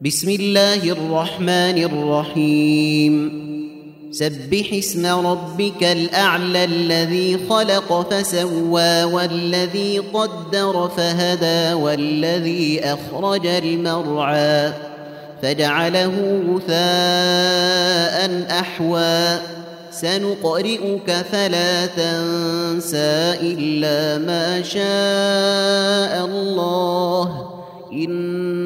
بسم الله الرحمن الرحيم سبح اسم ربك الاعلى الذي خلق فسوى والذي قدر فهدى والذي اخرج المرعى فجعله غثاء احوى سنقرئك فلا تنسى الا ما شاء الله